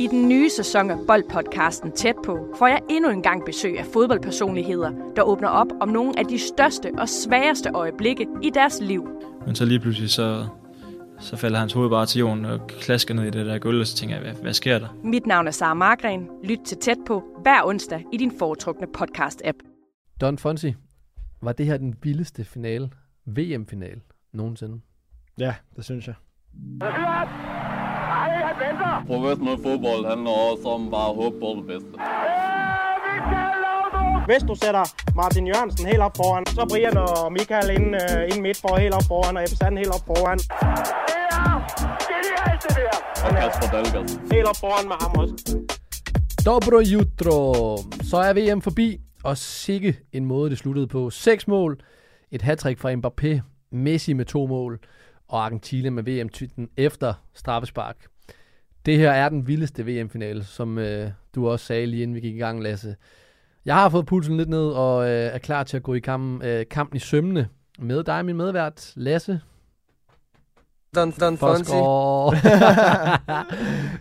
I den nye sæson af Boldpodcasten Tæt på får jeg endnu en gang besøg af fodboldpersonligheder, der åbner op om nogle af de største og sværeste øjeblikke i deres liv. Men så lige pludselig så, så falder hans hoved bare til jorden og klasker ned i det der gulv, og så tænker jeg, hvad, hvad sker der? Mit navn er Sara Margren. Lyt til Tæt på hver onsdag i din foretrukne podcast-app. Don Fonsi, var det her den vildeste finale, VM-finale, nogensinde? Ja, det synes jeg. Professionel fodbold handler også om bare at håbe på det bedste. Hvis du sætter Martin Jørgensen helt op foran, så Brian og Michael inden, uh, inden midt for helt op foran, og Ebbe helt op foran. Og Kasper Dahlgaard. Helt op foran med ham også. Dobro jutro. Så er VM forbi, og sikke en måde, det sluttede på. Seks mål, et hattrick fra Mbappé, Messi med to mål, og Argentina med VM-titlen efter straffespark. Det her er den vildeste VM-finale, som øh, du også sagde lige inden vi gik i gang, Lasse. Jeg har fået pulsen lidt ned og øh, er klar til at gå i kampen, øh, kampen i sømne med dig, min medvært, Lasse Don, Don Fonsi.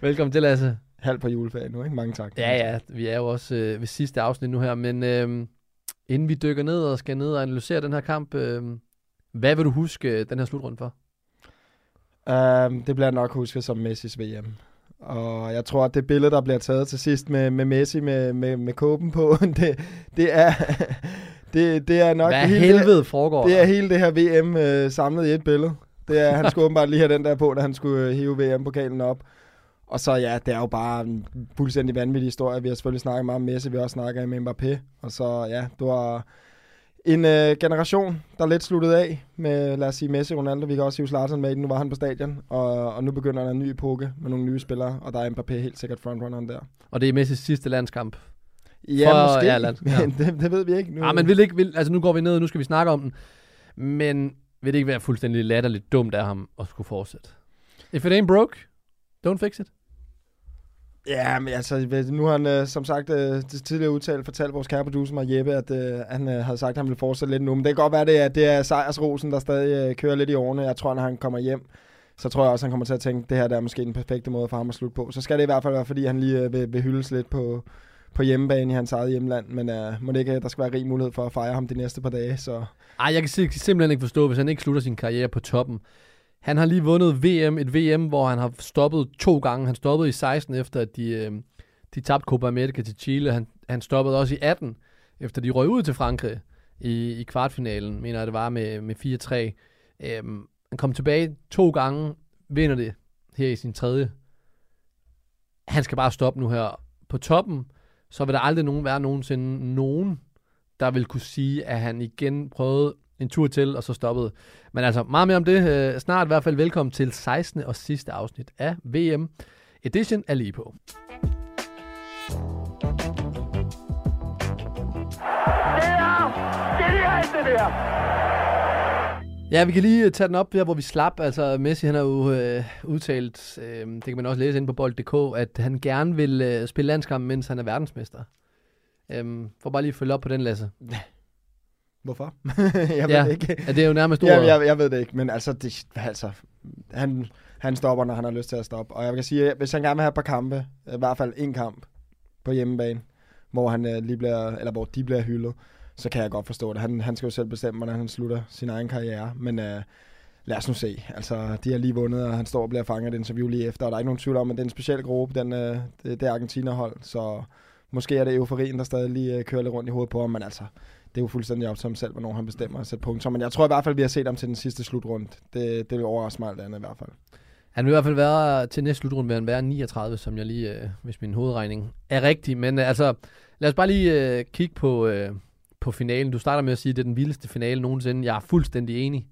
Velkommen til, Lasse. Halv på juleferie nu, ikke? Mange tak. Ja, ja, vi er jo også øh, ved sidste afsnit nu her, men øh, inden vi dykker ned og skal ned og analysere den her kamp, øh, hvad vil du huske øh, den her slutrunde for? Um, det bliver jeg nok husket som Messis VM. Og jeg tror, at det billede, der bliver taget til sidst med, med Messi med, med, med kåben på, det, det er... Det, det er nok Hvad hele, helvede foregår det er hele det her VM øh, samlet i et billede. Det er, han skulle åbenbart lige have den der på, da han skulle øh, hive VM-pokalen op. Og så ja, det er jo bare en fuldstændig vanvittig historie. Vi har selvfølgelig snakket meget om Messi, vi har også snakket med Mbappé. Og så ja, det var en øh, generation, der lidt sluttede af med, lad os sige, Messi, Ronaldo. Vi kan også hive Zlatan med i den. Nu var han på stadion, og, og nu begynder der en ny epoke med nogle nye spillere, og der er Mbappé helt sikkert frontrunneren der. Og det er Messis sidste landskamp. Ja, For- måske, ja, lad- ja. men det, det ved vi ikke. Nu, Ah, men vil ikke, vil, altså nu går vi ned, og nu skal vi snakke om den. Men vil det ikke være fuldstændig latterligt dumt af ham at skulle fortsætte? If it ain't broke, don't fix it. Ja, men altså, nu har han øh, som sagt øh, det tidligere udtalt fortalt vores kære producer mig Jeppe, at øh, han øh, havde sagt, at han ville fortsætte lidt nu. Men det kan godt være, det er, det er sejrsrosen, der stadig øh, kører lidt i årene. Jeg tror, når han kommer hjem, så tror jeg også, han kommer til at tænke, at det her der er måske den perfekte måde for ham at slutte på. Så skal det i hvert fald være, fordi han lige øh, vil, vil hyldes lidt på, på hjemmebane i hans eget hjemland. Men øh, må det ikke, øh, der skal være rig mulighed for at fejre ham de næste par dage. Så Ej, jeg kan simpelthen ikke forstå, hvis han ikke slutter sin karriere på toppen. Han har lige vundet VM, et VM, hvor han har stoppet to gange. Han stoppede i 16, efter at de, øh, de tabte Copa America til Chile. Han, han stoppede også i 18, efter de røg ud til Frankrig i, i kvartfinalen, mener jeg det var, med, med 4-3. Øhm, han kom tilbage to gange, vinder det her i sin tredje. Han skal bare stoppe nu her. På toppen, så vil der aldrig nogen være nogensinde nogen, der vil kunne sige, at han igen prøvede en tur til, og så stoppede. Men altså, meget mere om det. Øh, snart i hvert fald velkommen til 16. og sidste afsnit af VM Edition er lige på. Ja, vi kan lige øh, tage den op her, hvor vi slap. Altså, Messi han har jo øh, udtalt, øh, det kan man også læse inde på bold.dk, at han gerne vil øh, spille landskamp, mens han er verdensmester. Øhm, for bare lige at følge op på den, Lasse. hvorfor? jeg ved Ja. det ikke. Ja, det er jo nærmest Ja, ordet. jeg, jeg ved det ikke, men altså, det, altså han, han stopper, når han har lyst til at stoppe. Og jeg kan sige, hvis han gerne vil have et par kampe, i hvert fald en kamp på hjemmebane, hvor, han, øh, lige bliver, eller hvor de bliver hyldet, så kan jeg godt forstå det. Han, han skal jo selv bestemme, hvordan han slutter sin egen karriere. Men øh, lad os nu se. Altså, de har lige vundet, og han står og bliver fanget i et interview lige efter. Og der er ikke nogen tvivl om, at det er en speciel gruppe, den, øh, det, det Argentina-hold. Så måske er det euforien, der stadig lige øh, kører lidt rundt i hovedet på ham. Men altså, det er jo fuldstændig op til ham selv, hvornår han bestemmer at sætte punkter. Men jeg tror i hvert fald, vi har set ham til den sidste slutrunde. Det, det vil overraske mig alt andet i hvert fald. Han vil i hvert fald være, til næste slutrunde vil han være 39, som jeg lige, øh, hvis min hovedregning er rigtig. Men øh, altså, lad os bare lige øh, kigge på, øh, på finalen. Du starter med at sige, at det er den vildeste finale nogensinde. Jeg er fuldstændig enig.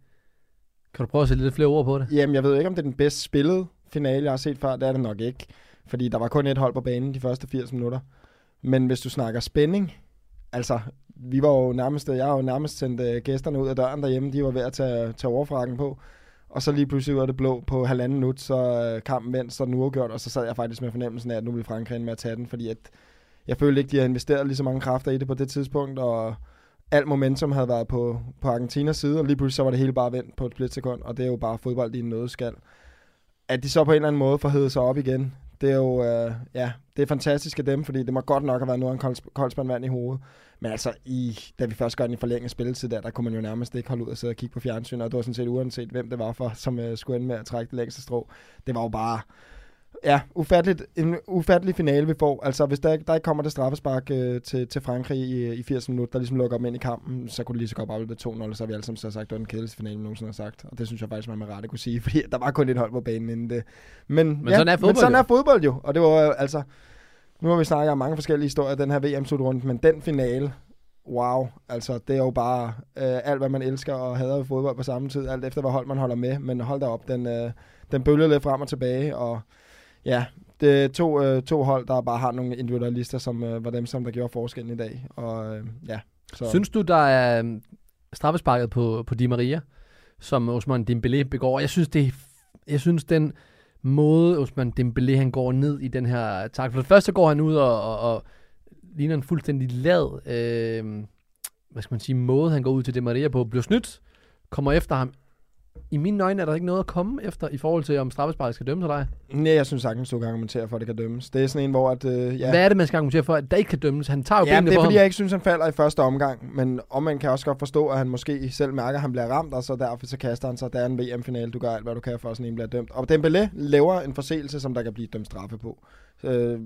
Kan du prøve at sætte lidt flere ord på det? Jamen, jeg ved ikke, om det er den bedst spillede finale, jeg har set før. Det er det nok ikke. Fordi der var kun et hold på banen de første 80 minutter. Men hvis du snakker spænding, altså, vi var jo nærmest, jeg har jo nærmest sendt øh, gæsterne ud af døren derhjemme. De var ved at tage, tage overfrakken på. Og så lige pludselig var det blå på halvanden minut, så øh, kampen vendt, så den uafgjort, og så sad jeg faktisk med fornemmelsen af, at nu ville Frankrig med at tage den, fordi at jeg følte ikke, de havde investeret lige så mange kræfter i det på det tidspunkt, og alt momentum havde været på, på Argentinas side, og lige pludselig så var det hele bare vendt på et splitsekund, og det er jo bare fodbold i en nødskal. At de så på en eller anden måde får sig op igen, det er jo, øh, ja, det er fantastisk af dem, fordi det må godt nok have været noget af en kold, koldspand vand i hovedet. Men altså, i, da vi først gør den i forlænget spilletid der, der kunne man jo nærmest ikke holde ud og sidde og kigge på fjernsyn, og det var sådan set uanset, hvem det var for, som øh, skulle ende med at trække det længste strå. Det var jo bare, ja, ufatteligt, en ufattelig finale, vi får. Altså, hvis der, der ikke kommer det straffespark øh, til, til Frankrig i, i 80 minutter, der ligesom lukker dem ind i kampen, så kunne det lige så godt bare blive 2-0, så har vi alle sammen så sagt, at det var den kedeligste finale, vi nogensinde har sagt. Og det synes jeg faktisk, man med rette kunne sige, fordi der var kun et hold på banen inden det. Men, Men sådan er fodbold men sådan jo. er fodbold jo, og det var jo, altså, nu har vi snakket om mange forskellige historier den her VM-slutrunde, men den finale, wow, altså det er jo bare øh, alt, hvad man elsker og hader ved fodbold på samme tid, alt efter hvad hold man holder med, men hold da op, den, øh, den bølger lidt frem og tilbage, og ja, det er to, øh, to hold, der bare har nogle individualister, som øh, var dem, som der gjorde forskellen i dag, og øh, ja. Så. Synes du, der er øh, straffesparket på, på Di Maria, som Osman Dembélé begår? Jeg synes, det jeg synes den måde, Osman Dembélé han går ned i den her tak. For det første går han ud og, og, og ligner en fuldstændig lad, øh, hvad skal man sige, måde, han går ud til Di Maria på, bliver snydt, kommer efter ham. I mine øjne er der ikke noget at komme efter, i forhold til, om straffesparket skal dømmes af dig. Nej, jeg synes sagtens, du kan argumentere for, at det kan dømmes. Det er sådan en, hvor at, øh, ja, Hvad er det, man skal argumentere for, at der ikke kan dømmes? Han tager jo Ja, benene det er på fordi, ham. jeg ikke synes, han falder i første omgang. Men om man kan også godt forstå, at han måske selv mærker, at han bliver ramt, og så derfor så kaster han sig. Der er en VM-finale, du gør alt, hvad du kan for, at sådan en bliver dømt. Og Dembélé laver en forseelse, som der kan blive dømt straffe på. Øh,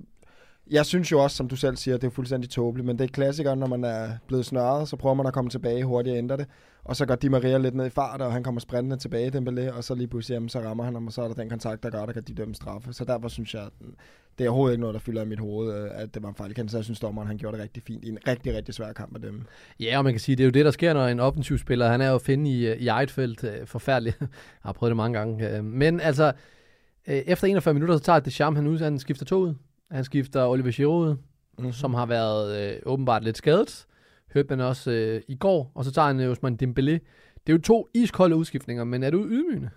jeg synes jo også, som du selv siger, det er fuldstændig tåbeligt, men det er klassikeren, når man er blevet snørret, så prøver man at komme tilbage hurtigt og ændre det. Og så går Di Maria lidt ned i fart, og han kommer sprintende tilbage, Dembélé, og så lige pludselig, jamen, så rammer han ham, og så er der den kontakt, der gør, der kan de dømme straffe. Så derfor synes jeg, at det er overhovedet ikke noget, der fylder i mit hoved, øh, at det var en fejl. Så jeg synes, dommeren han gjorde det rigtig fint i en rigtig, rigtig svær kamp med dem. Ja, og man kan sige, det er jo det, der sker, når en offensiv spiller, han er jo at finde i, øh, i eget felt. Øh, forfærdeligt. Jeg har prøvet det mange gange. Men altså, efter 41 minutter, så tager Deschamps han ud, han skifter to ud. Han skifter Oliver Giroud ud, Mm-hmm. som har været øh, åbenbart lidt skadet. Hørte man også øh, i går. Og så tager han øh, Ousmane Dembélé. Det er jo to iskolde udskiftninger, men er du ydmygende?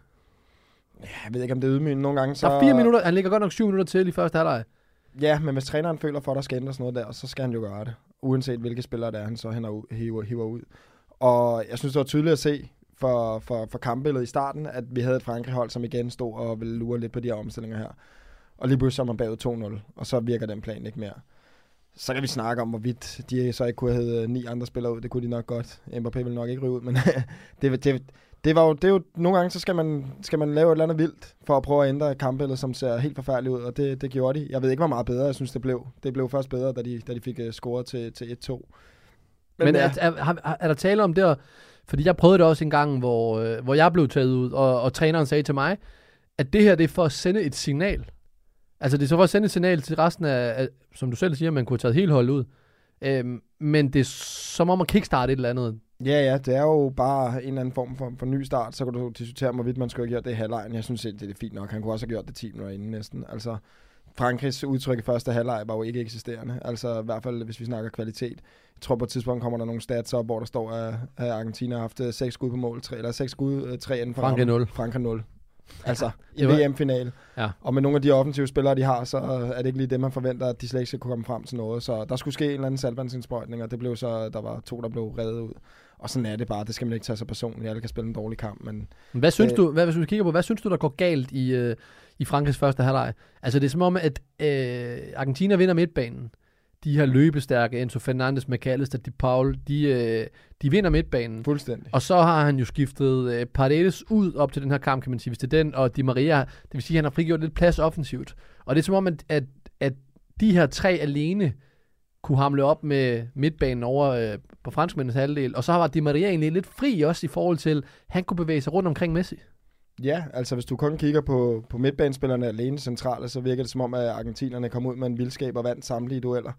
Jeg ved ikke, om det er ydmygende nogle gange. Så... Der er fire minutter, han ligger godt nok syv minutter til i første halvleg. Ja, men hvis træneren føler for, at der skal ændres noget der, så skal han jo gøre det. Uanset hvilke spillere det er, han så hænder ud, hiver, hiver ud. Og jeg synes, det var tydeligt at se for, for, for kampbilledet i starten, at vi havde et Frankrig-hold, som igen stod og ville lure lidt på de her omstillinger her. Og lige pludselig er man bagud 2-0, og så virker den plan ikke mere. Så kan vi snakke om, hvorvidt de så ikke kunne have hævet ni andre spillere ud. Det kunne de nok godt. Mbappé ville nok ikke ryge ud, men det, det, det, var jo, det er jo, nogle gange så skal man, skal man lave et eller andet vildt, for at prøve at ændre et kampbillede, som ser helt forfærdeligt ud, og det, det gjorde de. Jeg ved ikke, hvor meget bedre jeg synes, det blev. Det blev først bedre, da de, da de fik uh, scoret til, til 1-2. Men, Men er, er, er, er der tale om det, fordi jeg prøvede det også en gang, hvor, øh, hvor jeg blev taget ud, og, og træneren sagde til mig, at det her det er for at sende et signal. Altså det er så for at sende et signal til resten af, af som du selv siger, man kunne have taget hele holdet ud. Øhm, men det er som om at kickstarte et eller andet. ja, ja, det er jo bare en eller anden form for, for ny start, så kan du diskutere, hvorvidt man skulle have gjort det i halvlejen. Jeg synes det er fint nok. Han kunne også have gjort det 10 minutter inden næsten. Altså, Frankrigs udtryk i første halvleg var jo ikke eksisterende. Altså i hvert fald, hvis vi snakker kvalitet. Jeg tror på et tidspunkt kommer der nogle stats op, hvor der står, at, Argentina har haft 6 skud på mål, 3, eller 6 skud, 3 inden for Frankrig rammen. 0. Frankrig 0. Altså, i var- VM-finale. Ja. Og med nogle af de offensive spillere, de har, så er det ikke lige det, man forventer, at de slet ikke skal kunne komme frem til noget. Så der skulle ske en eller anden salvandsindsprøjtning, og det blev så, der var to, der blev reddet ud. Og sådan er det bare. Det skal man ikke tage så personligt. Alle kan spille en dårlig kamp, men Hvad synes Øh. du, hvad, hvis du kigger på, hvad synes du, der går galt i, øh, i Frankrigs første halvleg? Altså det er som om, at øh, Argentina vinder midtbanen. De har løbestærke, Enzo Fernandes, McAllister, De Paul, de, øh, de vinder midtbanen. fuldstændig. Og så har han jo skiftet øh, Paredes ud op til den her kamp, kan man sige, hvis det er den, og Di Maria, det vil sige, at han har frigjort lidt plads offensivt. Og det er som om, at, at, at de her tre alene kunne hamle op med midtbanen over øh, på franskmændenes halvdel, og så var Di Maria egentlig lidt fri også i forhold til, at han kunne bevæge sig rundt omkring Messi. Ja, altså hvis du kun kigger på, på midtbanespillerne alene centrale, så virker det som om, at argentinerne kom ud med en vildskab og vandt samtlige dueller.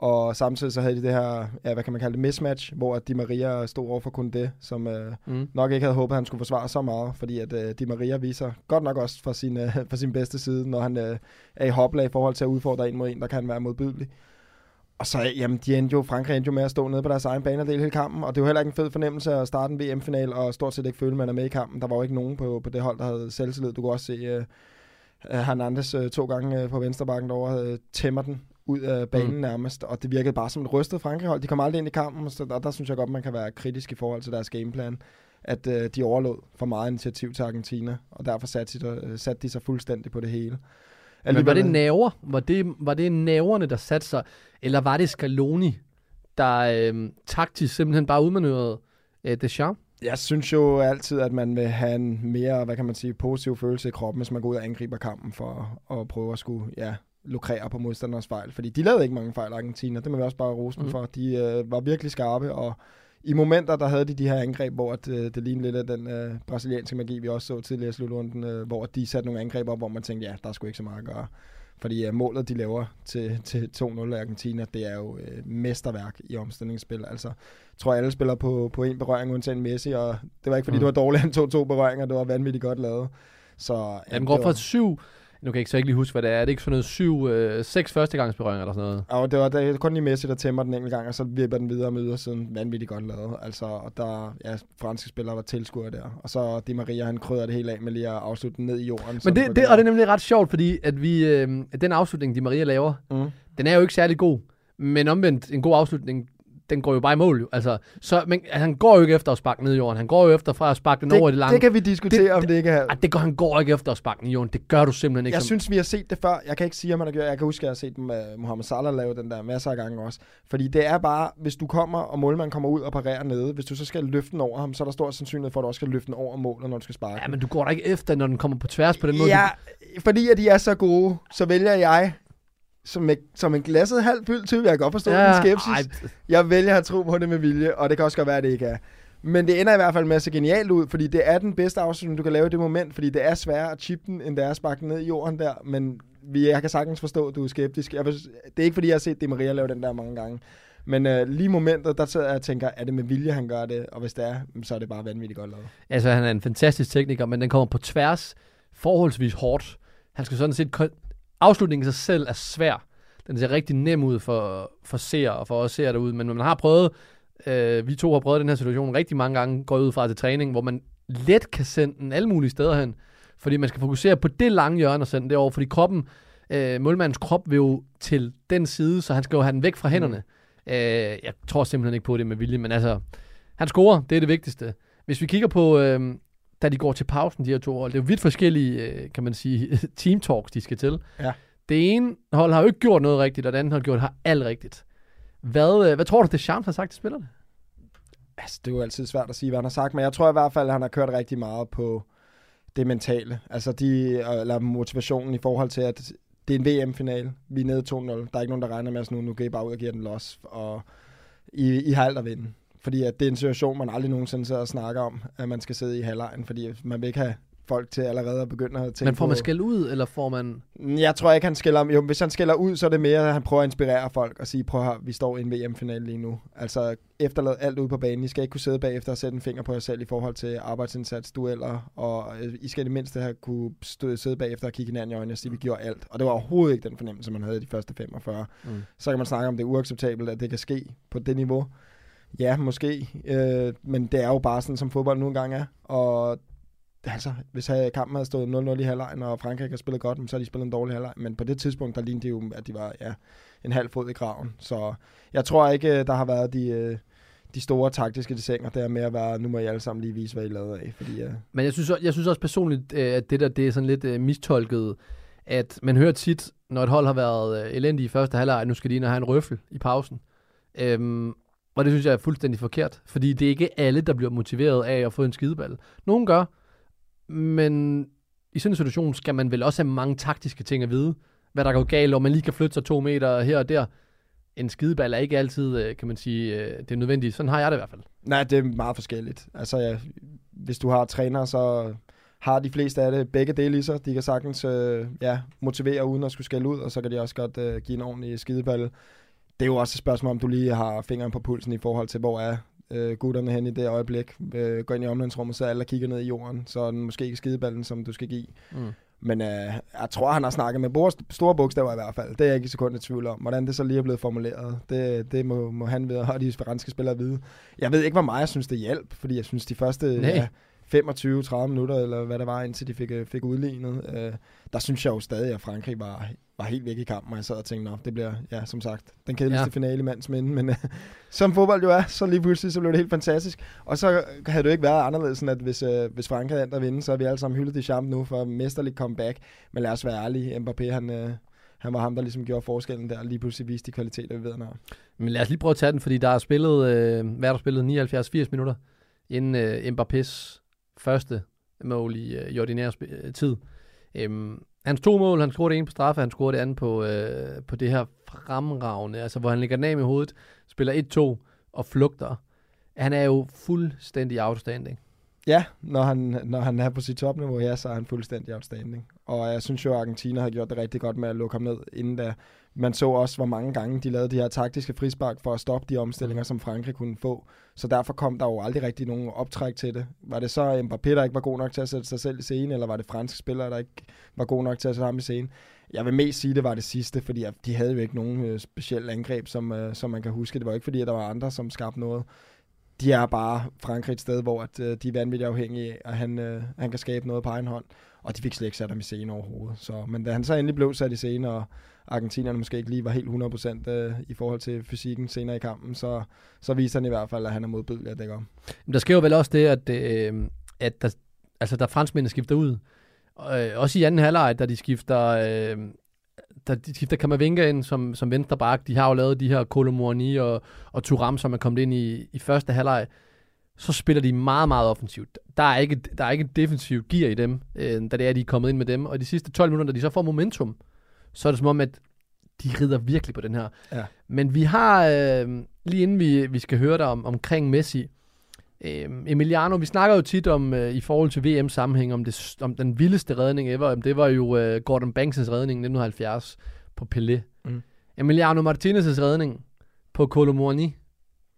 Og samtidig så havde de det her, ja, hvad kan man kalde det, mismatch, hvor Di Maria stod over for kun det, som øh, Mm. nok ikke havde håbet, at han skulle forsvare så meget, fordi at øh, Di Maria viser godt nok også fra sin, øh, fra sin bedste side, når han øh, er i hoplag i forhold til at udfordre en mod en, der kan være modbydelig. Og så, jamen, de endte jo, Frankrig endte jo med at stå nede på deres egen bane og dele hele kampen, og det var heller ikke en fed fornemmelse at starte en VM-final, og stort set ikke føle, at man er med i kampen. Der var jo ikke nogen på, på det hold, der havde selvtillid. Du kunne også se øh, Hernandez øh, to gange øh, på venstrebakken derovre, øh, tæmmer den ud af banen Mm. nærmest, og det virkede bare som et rystet Frankrig-hold. De kom aldrig ind i kampen, så der, der synes jeg godt, man kan være kritisk i forhold til deres gameplan, at øh, de overlod for meget initiativ til Argentina, og derfor satte de, øh, satte de sig fuldstændig på det hele. Men var det naver? Var det, var det naverne, der satte sig? Eller var det Scaloni, der øh, taktisk simpelthen bare udmanøvrede øh, Deschamps? Jeg synes jo altid, at man vil have en mere, hvad kan man sige, positiv følelse i kroppen, hvis man går ud og angriber kampen for at prøve at skulle, ja, lukrere på modstanders fejl. Fordi de lavede ikke mange fejl, Argentina. Det må vi også bare rose dem Mhm. for. De øh, var virkelig skarpe, og i momenter, der havde de de her angreb, hvor at, øh, det lignede lidt af den øh, brasilianske magi, vi også så tidligere i slutrunden, øh, hvor de satte nogle angreb op, hvor man tænkte, ja, der er sgu ikke så meget at gøre. Fordi øh, målet, de laver til, til 2-0 af Argentina, det er jo øh, mesterværk i omstillingsspil. Altså, jeg tror, alle spiller på, på en berøring, undtagen Messi, og det var ikke, fordi Mm. mm. det var dårligt, han tog to berøringer, det var vanvittigt godt lavet. Så, Ja, den det går fra syv... Nu kan jeg ikke så ikke lige huske, hvad det er. Er det ikke sådan noget syv, øh, seks førstegangsberøringer eller sådan noget? Og det var det er kun lige Messi, der tæmmer den enkelt gang, og så vipper den videre med ydersiden. Vanvittigt godt lavet. Altså, og der, ja, franske spillere var tilskuere der. Og så Di Maria, han krydder det hele af med lige at afslutte den ned i jorden. Men det, det, og det er nemlig ret sjovt, fordi at vi, øh, at den afslutning, de Maria laver, Mm. den er jo ikke særlig god. Men omvendt, en god afslutning, den går jo bare i mål. Jo. Altså, så, men altså, han går jo ikke efter at sparke ned i jorden. Han går jo efter fra at sparke den over i det Det, lange. det kan vi diskutere, Det- om det ikke er... Ej, det går, han går ikke efter at sparke den i jorden. Det gør du simpelthen ikke. Jeg som- synes, vi har set det før. Jeg kan ikke sige, om man har gjort Jeg kan huske, at jeg har set uh, Mohamed Salah lave den der masser af gange også. Fordi det er bare, hvis du kommer, og målmanden kommer ud og parerer nede, hvis du så skal løfte den over ham, så er der stor sandsynlighed for, at du også skal løfte den over målet, når du skal sparke. Ja, men du går da ikke efter, når den kommer på tværs på den måde. Ja, fordi at de er så gode, så vælger jeg, som, en- som en glasset halv fyldt type, jeg kan godt forstå ja, din skepsis. ej, Jeg vælger at tro på det med vilje, og det kan også godt være, at det ikke er. Men det ender i hvert fald med at se genialt ud, fordi det er den bedste afslutning, du kan lave i det moment, fordi det er sværere at chippe den, end det er at sparke den ned i jorden der, men vi, jeg kan sagtens forstå, at du er skeptisk. Jeg, det er ikke, fordi jeg har set Di Maria lave den der mange gange. Men øh, lige momentet, der sidder jeg og tænker, er det med vilje, han gør det? Og hvis det er, så er det bare vanvittigt godt lavet. Altså, han er en fantastisk tekniker, men den kommer på tværs forholdsvis hårdt. Han skal sådan set... Afslutningen i sig selv er svær. Den ser rigtig nem ud for, for seere og for os seere derude, men man har prøvet... Øh, vi to har prøvet den her situation rigtig mange gange, går ud fra til træning, hvor man let kan sende den alle mulige steder hen. Fordi man skal fokusere på det lange hjørne og sende den derover, fordi kroppen, øh, målmandens krop vil jo til den side, så han skal jo have den væk fra hænderne. Mm. Øh, jeg tror simpelthen ikke på det med vilje, men altså, han scorer, det er det vigtigste. Hvis vi kigger på, øh, da de går til pausen, de her to hold, det er jo vidt forskellige, øh, kan man sige, team talks, de skal til. Ja. Det ene hold har jo ikke gjort noget rigtigt, og det andet hold gjort har alt rigtigt. Hvad, øh, hvad tror du, det Champs har sagt til spillerne? Altså, det er jo altid svært at sige, hvad han har sagt, men jeg tror i hvert fald, at han har kørt rigtig meget på det mentale. Altså, de, eller motivationen i forhold til, at det er en VM-finale. Vi er nede 2-0. Der er ikke nogen, der regner med os nu. Nu går I bare ud og giver den los, og I, I har alt at vinde. Fordi at det er en situation, man aldrig nogensinde sidder og snakker om, at man skal sidde i halvlejen, fordi man vil ikke have folk til allerede at begynde at tænke Men får man på... skæld ud, eller får man... Jeg tror ikke, han skælder... Jo, hvis han skælder ud, så er det mere, at han prøver at inspirere folk og sige, prøv her, vi står i en VM-finale lige nu. Altså, efterlad alt ud på banen. I skal ikke kunne sidde bagefter og sætte en finger på jer selv i forhold til arbejdsindsats, dueller, og øh, I skal i det mindste have kunne stå, sidde bagefter og kigge hinanden i øjnene og sige, vi gjorde alt. Og det var overhovedet ikke den fornemmelse, man havde i de første 45. Mm. Så kan man snakke om, det er uacceptabelt, at det kan ske på det niveau. Ja, måske. Øh, men det er jo bare sådan, som fodbold nu engang er. Og altså, hvis kampen havde stået 0-0 i halvlejen, og Frankrig har spillet godt, så har de spillet en dårlig halvleg. Men på det tidspunkt, der lignede det jo, at de var ja, en halv fod i graven. Så jeg tror ikke, øh, der har været de, øh, de store taktiske desinger der med at være, nu må I alle sammen lige vise, hvad I lavede af. Fordi, øh, Men jeg synes, jeg synes også personligt, øh, at det der det er sådan lidt mistolket, at man hører tit, når et hold har været øh, i første halvleg, nu skal de ind og have en røffel i pausen. Øhm, og det synes jeg er fuldstændig forkert, fordi det er ikke alle, der bliver motiveret af at få en skideball. Nogen gør, men i sådan en situation skal man vel også have mange taktiske ting at vide, hvad der går galt, og man lige kan flytte sig to meter her og der. En skideball er ikke altid, øh, kan man sige, øh, det er nødvendigt. Sådan har jeg det i hvert fald. Nej, det er meget forskelligt. Altså, ja, hvis du har træner, så har de fleste af det begge dele i sig. De kan sagtens øh, ja, motivere uden at skulle skælde ud, og så kan de også godt øh, give en ordentlig skideballe. Det er jo også et spørgsmål, om du lige har fingeren på pulsen i forhold til, hvor er øh, gutterne hen i det øjeblik. Øh, går ind i omklædningsrummet, så alle kigger ned i jorden, så er den måske ikke skideballen, som du skal give. Mm. Men øh, jeg tror, han har snakket med bor- store bogstaver i hvert fald. Det er jeg ikke i sekund i tvivl om. Hvordan det så lige er blevet formuleret, det, det må, må han vide, og de franske spillere vide. Jeg ved ikke, hvor meget jeg synes, det hjælp, fordi jeg synes, de første Nej. ja, 25-30 minutter, eller hvad der var, indtil de fik, øh, fik udlignet, øh, der synes jeg jo stadig, at Frankrig var, var helt væk i kampen, og jeg sad og tænkte, det bliver, ja, som sagt, den kedeligste Ja. finale i mands minde, men øh, som fodbold jo er, så lige pludselig, så blev det helt fantastisk. Og så havde det jo ikke været anderledes, end at hvis, øh, hvis Frankrig havde endt at vinde, så har vi alle sammen hyldet de champ nu for mesterligt comeback. Men lad os være ærlige, Mbappé, han, øh, han var ham, der ligesom gjorde forskellen der, og lige pludselig viste de kvaliteter, vi ved, han har. Men lad os lige prøve at tage den, fordi der er spillet, øh, hvad er der spillet, 79-80 minutter, inden øh, Mbappés første mål i, øh, i ordinær sp- øh, tid. Øhm, hans to mål, han scorede det ene på straffe, han scorede det andet på, øh, på det her fremragende, altså hvor han ligger den i hovedet, spiller 1-2 og flugter. Han er jo fuldstændig outstanding. Ja, når han, når han er på sit topniveau, ja, så er han fuldstændig outstanding. Og jeg synes jo, at Argentina har gjort det rigtig godt med at lukke ham ned inden da. Man så også, hvor mange gange de lavede de her taktiske frispark for at stoppe de omstillinger, som Frankrig kunne få. Så derfor kom der jo aldrig rigtig nogen optræk til det. Var det så Mbappé, der ikke var god nok til at sætte sig selv i scene, eller var det franske spillere, der ikke var god nok til at sætte ham i scene? Jeg vil mest sige, det var det sidste, fordi at de havde jo ikke nogen øh, specielle angreb, som, øh, som man kan huske. Det var ikke fordi, at der var andre, som skabte noget de er bare Frankrig et sted, hvor at, øh, de er vanvittigt afhængige af, at han, øh, han kan skabe noget på egen hånd. Og de fik slet ikke sat ham i scene overhovedet. Så, men da han så endelig blev sat i scene, og argentinerne måske ikke lige var helt 100% øh, i forhold til fysikken senere i kampen, så, så viser han i hvert fald, at han er modbydelig at dække om. Men der sker jo vel også det, at, øh, at der, altså, der franskmændene skifter ud. Øh, også i anden halvleg, da de skifter, øh, da de skifter Kamavinga ind som, som venstre bak. De har jo lavet de her Kolomorni og, og Turam, som er kommet ind i, i første halvleg. Så spiller de meget, meget offensivt. Der er ikke, der er ikke defensivt gear i dem, øh, da det er, de er kommet ind med dem. Og de sidste 12 minutter, da de så får momentum, så er det som om, at de rider virkelig på den her. Ja. Men vi har, øh, lige inden vi, vi skal høre dig om, omkring Messi, øh, Emiliano, vi snakker jo tit om, øh, i forhold til VM-sammenhæng, om, det, om den vildeste redning ever. Det var jo øh, Gordon Banks' redning i 1970 på Pelé. Mm. Emiliano Martinez' redning på Colomorni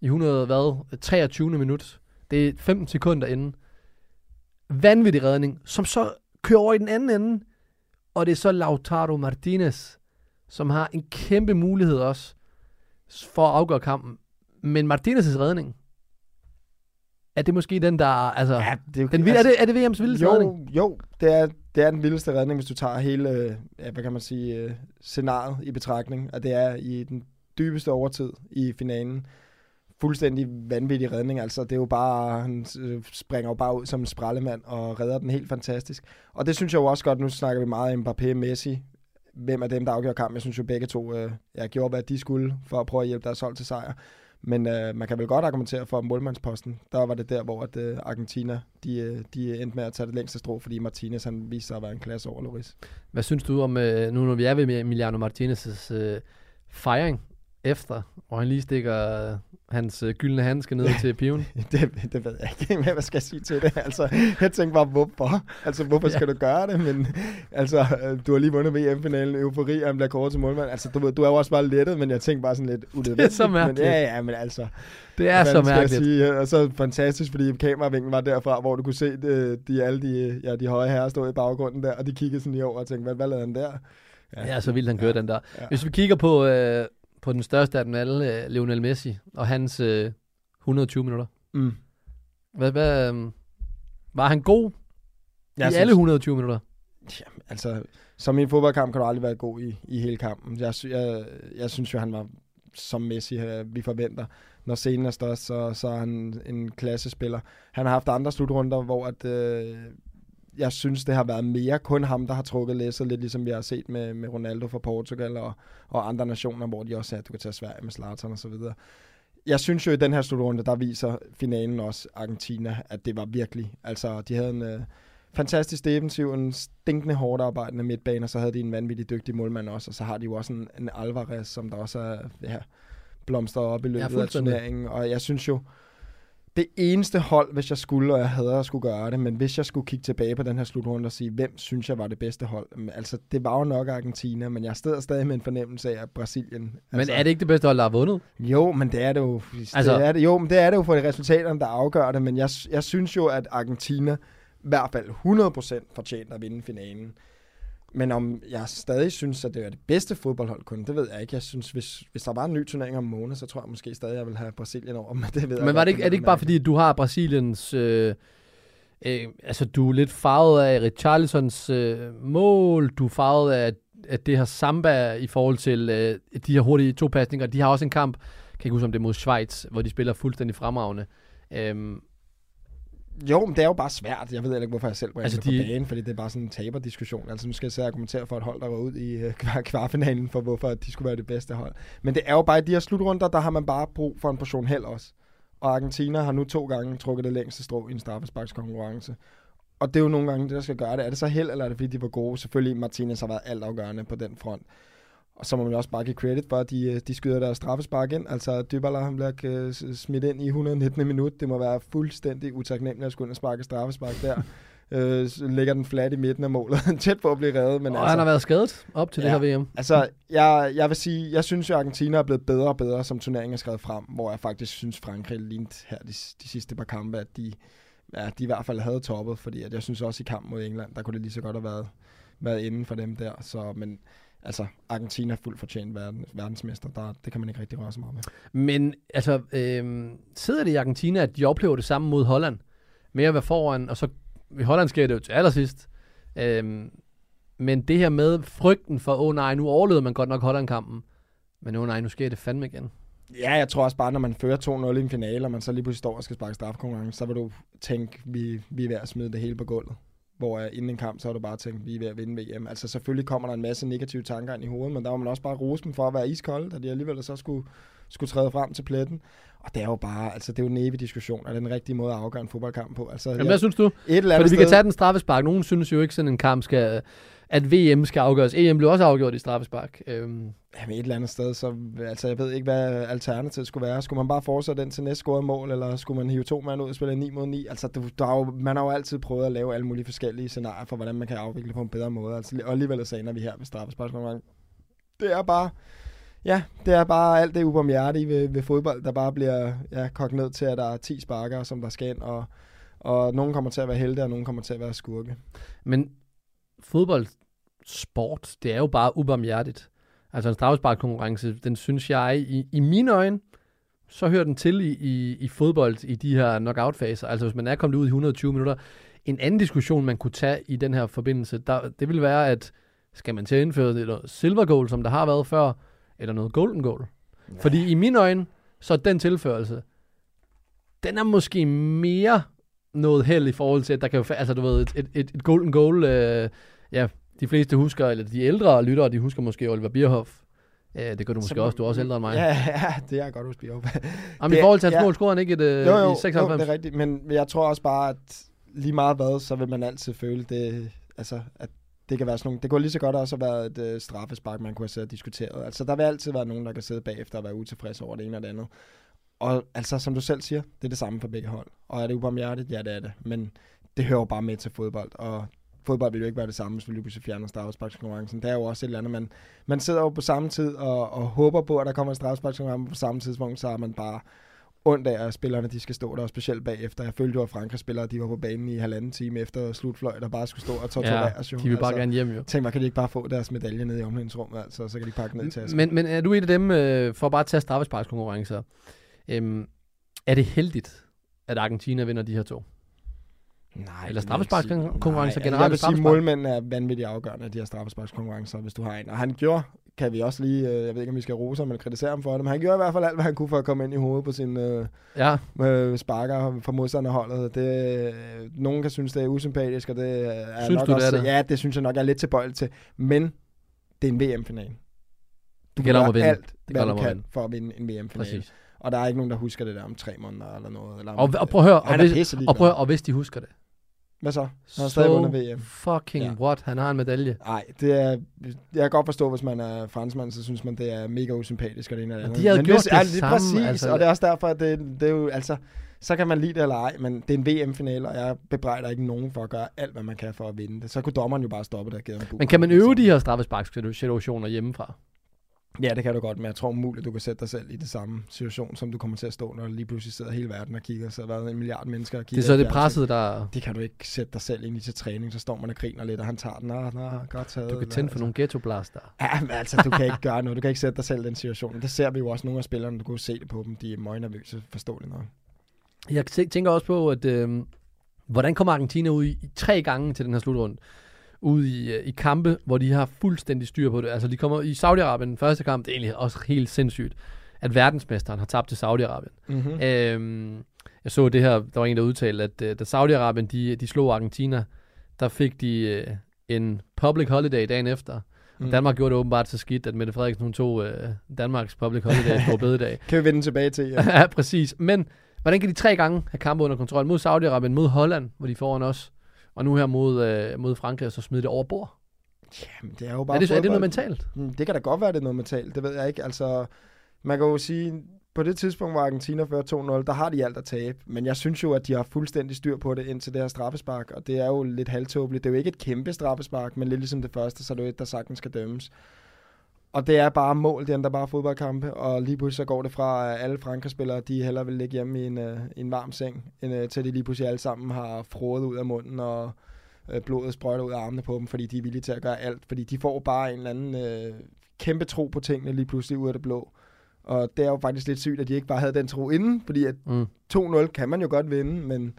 i 100, hvad, 23. minut. Det er 15 sekunder inden. Vanvittig redning, som så kører over i den anden ende. Og det er så Lautaro Martinez, som har en kæmpe mulighed også for at afgøre kampen. Men Martinez' redning, er det måske den, der... Altså, ja, det er, den, altså, er, det, er det VM's vildeste jo, redning? Jo, det er, det er den vildeste redning, hvis du tager hele, ja, hvad kan man sige, øh, scenariet i betragtning, og det er i den dybeste overtid i finalen. Fuldstændig vanvittig redning, altså det er jo bare, han øh, springer jo bare ud som en sprallemand og redder den helt fantastisk. Og det synes jeg jo også godt, nu snakker vi meget om Mbappé Messi, hvem af dem, der afgjorde kampen. Jeg synes jo begge to øh, ja, gjorde, hvad de skulle for at prøve at hjælpe deres hold til sejr. Men øh, man kan vel godt argumentere for målmandsposten. Der var det der, hvor at, øh, Argentina de, øh, de endte med at tage det længste strå, fordi Martinez han viste sig at være en klasse over Loris. Hvad synes du om, øh, nu når vi er ved Emiliano Martinez' øh, fejring efter, hvor han lige stikker hans øh, gyldne handske ned til piven? det, det ved jeg ikke, hvad skal jeg sige til det. Altså, jeg tænkte bare, hvorfor? Altså, hvorfor skal du gøre det? Men altså, øh, du har lige vundet VM-finalen, eufori, og han bliver kåret til målmand. Altså, du, du er jo også bare lettet, men jeg tænkte bare sådan lidt unødvendigt. Det er så mærkeligt. Men, ja, ja, men altså... Det er så skal jeg mærkeligt. Sige? Og så fantastisk, fordi kameravinklen var derfra, hvor du kunne se de, de, alle de, ja, de høje herrer stå i baggrunden der, og de kiggede sådan lige over og tænkte, hvad, hvad lavede han der? Ja, så vildt han kører Ja. den der. Ja. Hvis vi kigger på, øh, på den største af dem alle, øh, Lionel Messi, og hans øh, 120 minutter. Mm. Hvad, hvad, øh, var han god Jeg i synes- alle 120 minutter? Jamen, altså, som i en fodboldkamp kan du aldrig være god i, i hele kampen. Jeg, jeg, jeg synes jo, han var som Messi, øh, vi forventer. Når scenen er størst, så, så er han en klassespiller. Han har haft andre slutrunder, hvor at, øh, jeg synes, det har været mere kun ham, der har trukket læsset, lidt ligesom vi har set med, med Ronaldo fra Portugal og, og andre nationer, hvor de også sagde, at du kan tage Sverige med Zlatan og så videre. Jeg synes jo, i den her slutrunde, der viser finalen også Argentina, at det var virkelig, altså de havde en, øh, fantastisk defensiv, en stinkende hårdt arbejdende midtbane, og så havde de en vanvittig dygtig målmand også, og så har de jo også en, en Alvarez, som der også er ja, blomstret op i løbet af turneringen, og jeg synes jo, det eneste hold, hvis jeg skulle, og jeg havde at skulle gøre det, men hvis jeg skulle kigge tilbage på den her slutrunde og sige, hvem synes jeg var det bedste hold, altså det var jo nok Argentina, men jeg stod stadig med en fornemmelse af, Brasilien... Men altså, er det ikke det bedste hold, der har vundet? jo, men det er det jo. Altså- Altså, det er det, jo, men det er det jo for de resultaterne, der afgør det. Men jeg, jeg synes jo, at Argentina i hvert fald 100% fortjent at vinde finalen. Men om jeg stadig synes, at det er det bedste fodboldhold kun, det ved jeg ikke. Jeg synes, hvis, hvis der var en ny turnering om en måned, så tror jeg måske stadig, jeg vil have Brasilien over. Men det ved jeg Men var det ikke, er det ikke bare fordi, du har Brasiliens... Øh, øh, altså, du er lidt farvet af Richarlisons øh, mål, du er farvet af at det her samba i forhold til øh, de her hurtige topasninger, de har også en kamp, kan ikke huske om det er mod Schweiz, hvor de spiller fuldstændig fremragende. Øhm, Jo, men det er jo bare svært. Jeg ved heller ikke, hvorfor jeg selv bringer Altså, det de- på banen, fordi det er bare sådan en taberdiskussion. Altså, nu skal jeg så argumentere for et hold, der var ud i kvar- kvartfinalen, for hvorfor de skulle være det bedste hold. Men det er jo bare i de her slutrunder, der har man bare brug for en portion held også. Og Argentina har nu to gange trukket det længste strå i en straffesparkskonkurrence. Og det er jo nogle gange det, der skal gøre det. Er det så held, eller er det fordi, de var gode? Selvfølgelig, Martinez har været altafgørende på den front. Og så må man også bare give credit for, at de, øh, de skyder deres straffespark ind. Altså, Dybala han bliver øh, smidt ind i 119. minut. Det må være fuldstændig utaknemmeligt at skulle ind og sparke straffespark der. øh, så ligger den flat i midten af målet. Tæt på at blive reddet. Men og altså, han har været skadet op til Ja. det her VM. Altså, jeg, jeg vil sige, jeg synes jo, at Argentina er blevet bedre og bedre, som turneringen er skrevet frem, hvor jeg faktisk synes, Frankrig lignede her de, de sidste par kampe, at de, ja, de i hvert fald havde toppet, fordi at jeg synes også i kamp mod England, der kunne det lige så godt have været, været inden for dem der. Så, men altså, Argentina er fuldt fortjent verden, verdensmester, der, det kan man ikke rigtig røre så meget med. Men altså, øh, sidder det i Argentina, at de oplever det samme mod Holland? Med at være foran, og så i Holland sker det jo til allersidst. Øh, men det her med frygten for, åh oh, nej, nu overlevede man godt nok Holland-kampen. Men åh oh, nej, nu sker det fandme igen. Ja, jeg tror også bare, når man fører 2-0 i en finale, og man så lige pludselig står og skal sparke strafkonkurrence, så vil du tænke, vi, vi er ved at smide det hele på gulvet. Hvor uh, inden en kamp, så har du bare tænkt, vi er ved at vinde VM. Altså selvfølgelig kommer der en masse negative tanker ind i hovedet, men der var man også bare rose dem for at være iskolde, da de alligevel så skulle, skulle træde frem til pletten. Og det er jo bare, altså det er jo en evig diskussion, er den rigtige måde at afgøre en fodboldkamp på? Altså, Jamen, hvad synes du? et eller Fordi andet vi kan tage den straffespark. Nogen synes jo ikke, sådan en kamp skal, at VM skal afgøres. EM blev også afgjort i straffespark. Øhm, Jamen et eller andet sted, så altså, jeg ved ikke, hvad alternativet skulle være. Skulle man bare fortsætte den til næste scorede mål, eller skulle man hive to mand ud og spille 9 mod 9? Altså, du, der er jo, man har jo altid prøvet at lave alle mulige forskellige scenarier for, hvordan man kan afvikle på en bedre måde. Altså, og alligevel så ender vi her ved straffesparkskonkurrence. Det er bare, ja, det er bare alt det ubarmhjertige ved, ved fodbold, der bare bliver ja, kogt ned til, at der er 10 sparker, som der skal ind, og, og nogen kommer til at være helte, og nogen kommer til at være skurke. men fodboldsport, det er jo bare ubarmhjertigt. Altså en straffesparkkonkurrence, den synes jeg, i, i mine øjne, så hører den til i, i, i fodbold i de her knockout-faser. Altså hvis man er kommet ud i 120 minutter. En anden diskussion, man kunne tage i den her forbindelse, der, det vil være, at skal man til at indføre det noget silver goal, som der har været før, eller noget golden goal? Fordi i mine øjne, så den tilførelse, den er måske mere noget held i forhold til, at der kan jo, altså du ved, et, et, et, et golden goal, øh, ja, de fleste husker, eller de ældre lyttere, de husker måske Oliver Bierhoff. Ja, det gør du måske Så- også, du er også ældre end mig. Ja, ja, det er godt huske. Jamen, i forhold til hans ja. mål, scorer han ikke et, øh, jo, jo, i 96? Jo, det er rigtigt, men jeg tror også bare, at lige meget hvad, så vil man altid føle det, altså, at det kan være sådan nogle, det kunne lige så godt også have været et uh, straffespark, man kunne have siddet og diskuteret. Altså, der vil altid være nogen, der kan sidde bagefter og være utilfredse over det ene og det andet. Og altså, som du selv siger, det er det samme for begge hold. Og er det ubarmhjertigt? Ja, det er det. Men det hører jo bare med til fodbold, og fodbold vil jo ikke være det samme, hvis vi lige pludselig fjerner straffesparkskonkurrencen. Det er jo også et eller andet, man, man sidder jo på samme tid og, og håber på, at der kommer en straffesparkskonkurrence på samme tidspunkt, så har man bare ondt af, at spillerne de skal stå der, og specielt bagefter. Jeg følte jo, at Frankrig spillere de var på banen i halvanden time efter slutfløjt, og bare skulle stå og tortureres. jo. de vil bare gerne hjem jo. Tænk mig, kan de ikke bare få deres medalje nede i omklædningsrummet, altså, så kan de pakke ned i tasken. Men, men er du et af dem, øh, for bare at tage straffesparkskonkurrencer, øhm, er det heldigt, at Argentina vinder de her to? Nej, Eller det straffesparkskonkurrencer generelt Jeg vil sige, at målmændene er vanvittigt afgørende, de her straffesparkskonkurrencer, hvis du har en. Og han gjorde, kan vi også lige, øh, jeg ved ikke, om vi skal rose ham eller kritisere ham for det, men han gjorde i hvert fald alt, hvad han kunne for at komme ind i hovedet på sin øh, Ja, øh, sparker fra modstanderholdet. Det, øh, nogen kan synes, det er usympatisk, og det er Synes nok du, det også, er det? Ja, det synes jeg nok, jeg er lidt tilbøjelig til. Men det er en VM-final. Du gælder om at vinde. alt, Det hvad du kan vinde. for at vinde en VM-final. Og der er ikke nogen, der husker det der om tre måneder eller noget. Eller Og, og prøv at høre, og hvis, og, prøv og hvis de husker det, Hvad så? Han har stadig så vundet VM. fucking Ja. what, han har en medalje. Nej, det er, jeg kan godt forstå, hvis man er franskmand, så synes man, det er mega usympatisk og det ene det Men andet. de havde Men gjort hvis, det ja, er samme, Præcis, altså. altså, og det er også derfor, at det, det er jo, altså, så kan man lide det eller ej, men det er en VM-finale, og jeg bebrejder ikke nogen for at gøre alt, hvad man kan for at vinde det. Så kunne dommeren jo bare stoppe det og give en gul Men kan man øve så- de her straffesparksituationer hjemmefra? Ja, det kan du godt, men jeg tror umuligt, du kan sætte dig selv i det samme situation, som du kommer til at stå, når lige pludselig sidder hele verden og kigger. Så har der en milliard mennesker og Det kigger. er så det presset, der... Det kan du ikke sætte dig selv ind i til træning, så står man og griner lidt, og han tager den. Nå, nå, godt taget. Du kan tænde for nogle ghettoblaster. Ja, men altså, du kan ikke gøre noget. Du kan ikke sætte dig selv i den situation. Det ser vi jo også nogle af spillerne, du kan jo se det på dem. De er møgnervøse, forståeligt nok. Jeg tæ- tænker også på, at øh, hvordan kommer Argentina ud i, i tre gange til den her slutrunde? Ud i, øh, i kampe, hvor de har fuldstændig styr på det. Altså, de kommer i Saudi-Arabien, den første kamp, det er egentlig også helt sindssygt, at verdensmesteren har tabt til Saudi-Arabien. Mm-hmm. Øhm, jeg så det her, der var en, der udtalte, at øh, da Saudi-Arabien, de, de slog Argentina, der fik de øh, en public holiday dagen efter. Mm. Danmark gjorde det åbenbart så skidt, at Mette Frederiksen hun tog øh, Danmarks public holiday på bededag. Kan vi vende tilbage til, ja. ja, præcis. Men hvordan kan de tre gange have kampe under kontrol? Mod Saudi-Arabien, mod Holland, hvor de foran os, og nu her mod, øh, mod Frankrig, og så smide det over bord. Jamen, det er jo bare Er det, er det noget mentalt? Mm, Det kan da godt være, det er noget mentalt. Det ved jeg ikke. Altså, man kan jo sige, på det tidspunkt, hvor Argentina fører 2-0, der har de alt at tabe. Men jeg synes jo, at de har fuldstændig styr på det indtil det her straffespark. Og det er jo lidt halvtåbeligt. Det er jo ikke et kæmpe straffespark, men lidt ligesom det første, så er det jo et, der sagtens skal dømmes. Og det er bare mål, det er bare fodboldkampe, og lige pludselig så går det fra, at alle Frankrig-spillere, de hellere vil ligge hjemme i en, uh, en varm seng, end uh, til de lige pludselig alle sammen har frået ud af munden, og uh, blodet sprøjter ud af armene på dem, fordi de er villige til at gøre alt. Fordi de får bare en eller anden uh, kæmpe tro på tingene lige pludselig ud af det blå. Og det er jo faktisk lidt sygt, at de ikke bare havde den tro inden, fordi at Mm. 2-0 kan man jo godt vinde, men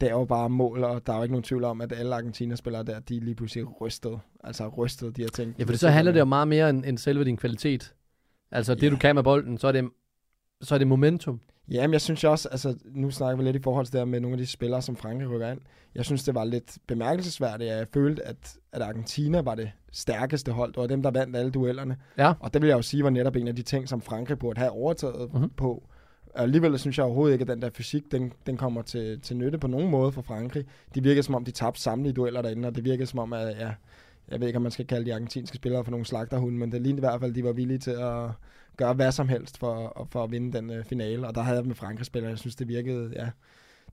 det er jo bare mål, og der er jo ikke nogen tvivl om, at alle Argentina-spillere der, de lige pludselig rystet. Altså rystet, de har tænkt. Ja, for så handler det jo meget mere end, end selve din kvalitet. Altså det, Ja. du kan med bolden, så er det, så er det momentum. Jamen, jeg synes jo også, altså nu snakker vi lidt i forhold til det her med nogle af de spillere, som Frankrig rykker ind. Jeg synes, det var lidt bemærkelsesværdigt, at jeg følte, at, at Argentina var det stærkeste hold. Det var dem, der vandt alle duellerne. Ja. Og det vil jeg jo sige var netop en af de ting, som Frankrig burde have overtaget Mhm. mm-hmm. på. Og alligevel synes jeg overhovedet ikke, at den der fysik, den, den kommer til, til nytte på nogen måde for Frankrig. De virker som om, de tabte samtlige dueller derinde, og det virker som om, at ja, jeg ved ikke, om man skal kalde de argentinske spillere for nogle slagterhunde, men det lignede i hvert fald, at de var villige til at gøre hvad som helst for, for at vinde den øh, finale. Og der havde jeg med Frankrig spillere, jeg synes, det virkede, ja,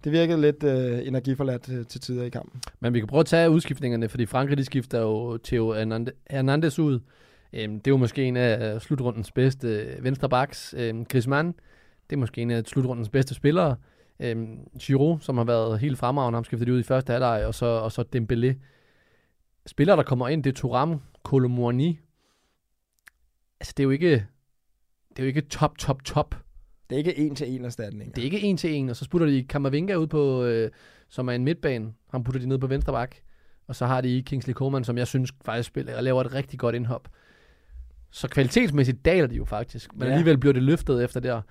det virkede lidt øh, energiforladt øh, til tider i kampen. Men vi kan prøve at tage udskiftningerne, fordi Frankrig de skifter jo Theo Hernandez ud. Øhm, det er jo måske en af øh, slutrundens bedste øh, venstrebacks. venstre backs. Øhm, Griezmann, det er måske en af slutrundens bedste spillere. Øhm, Giroud, som har været helt fremragende, ham skiftet ud i første halvleg, og så, og så Dembélé. Spillere, der kommer ind, det er Thuram, Colomboigny. Altså, det er jo ikke, det er jo ikke top, top, top. Det er ikke en til en erstatning. Det er ikke en til en, og så sputter de Kammervinga ud på, øh, som er en midtbane. Han putter de ned på venstre bak. Og så har de Kingsley Coman, som jeg synes faktisk spiller og laver et rigtig godt indhop. Så kvalitetsmæssigt daler de jo faktisk, men ja. alligevel bliver det løftet efter der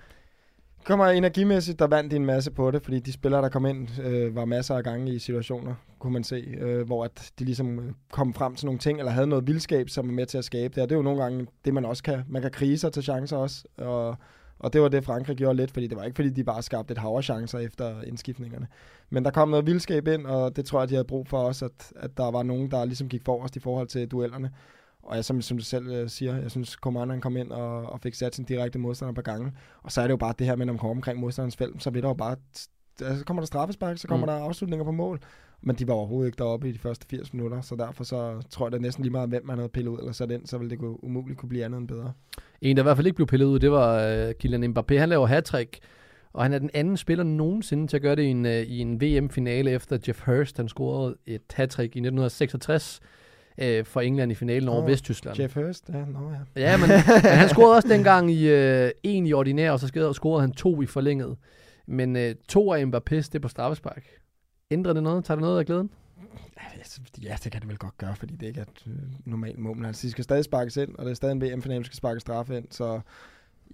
kommer energimæssigt, der vandt de en masse på det, fordi de spillere, der kom ind, øh, var masser af gange i situationer, kunne man se, øh, hvor at de ligesom øh, kom frem til nogle ting, eller havde noget vildskab, som var med til at skabe det. Og det er jo nogle gange det, man også kan. Man kan krige sig til chancer også, og, og det var det, Frankrig gjorde lidt, fordi det var ikke, fordi de bare skabte et hav af chancer efter indskiftningerne. Men der kom noget vildskab ind, og det tror jeg, de havde brug for også, at, at der var nogen, der ligesom gik forrest i forhold til duellerne. Og jeg, som, som du selv øh, siger, jeg synes, Coman han kom ind og, og fik sat sin direkte modstander på gange. Og så er det jo bare det her med, når man kommer omkring modstanderens felt, så bliver der jo bare, så kommer der straffespark, så kommer Mm. der afslutninger på mål. Men de var overhovedet ikke deroppe i de første 80 minutter, så derfor så tror jeg, er næsten lige meget, hvem man havde pillet ud eller sat ind, så ville det kunne, umuligt kunne blive andet end bedre. En, der i hvert fald ikke blev pillet ud, det var øh, Kylian Mbappé. Han laver hat og han er den anden spiller nogensinde til at gøre det i en, øh, i en VM-finale, efter Jeff Hurst, han scorede et hat i 1966 øh, for England i finalen over Åh, Vesttyskland. Jeff Hurst, ja, nå ja. Ja, men, men han scorede også dengang i øh, en i ordinær, og så scorede, scorede han to i forlænget. Men øh, to af Mbappé's, det er på straffespark. Ændrer det noget? Tager det noget af glæden? Ja, det kan det vel godt gøre, fordi det ikke er et øh, normalt mål. Altså, de skal stadig sparkes ind, og det er stadig en VM-finale, der skal sparke straffe ind, så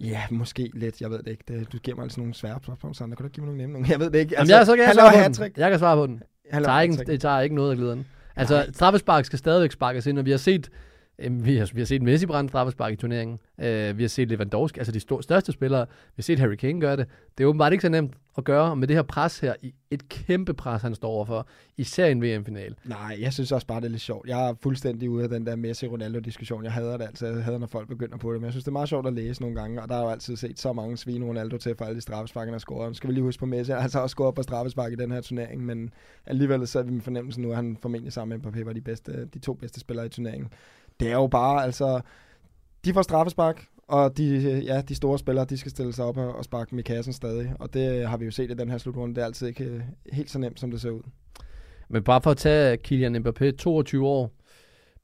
ja, måske lidt, jeg ved det ikke. Det, du giver mig altså nogle svære spørgsmål, Sander. Kan du ikke give mig nogle nemme nogle? Jeg ved det ikke. Altså, Jamen, jeg, så kan jeg han svare på den. Jeg kan svare på den. Tager, ikke, det tager ikke noget af glæden. Altså, straffespark skal stadigvæk sparkes ind, og vi har set, Øhm, vi, har, vi har set Messi brænde straffespark i turneringen. Øh, vi har set Lewandowski, altså de store, største spillere. Vi har set Harry Kane gøre det. Det er åbenbart ikke så nemt at gøre med det her pres her. Et kæmpe pres, han står overfor. Især i en VM-final. Nej, jeg synes også bare, det er lidt sjovt. Jeg er fuldstændig ude af den der Messi-Ronaldo-diskussion. Jeg hader det altid. Jeg hader, når folk begynder på det. Men jeg synes, det er meget sjovt at læse nogle gange. Og der har jo altid set så mange svine Ronaldo til for alle de straffespark, han har scoret. Nu skal vi lige huske på Messi. Han har altså også scoret på straffespark i den her turnering. Men alligevel så er vi med fornemmelsen nu, at han formentlig sammen med Mbappé var de, bedste, de to bedste spillere i turneringen. Det er jo bare, altså... De får straffespark, og de, ja, de store spillere, de skal stille sig op og, og sparke dem i kassen stadig. Og det har vi jo set i den her slutrunde. Det er altid ikke øh, helt så nemt, som det ser ud. Men bare for at tage Kylian Mbappé, 22 år,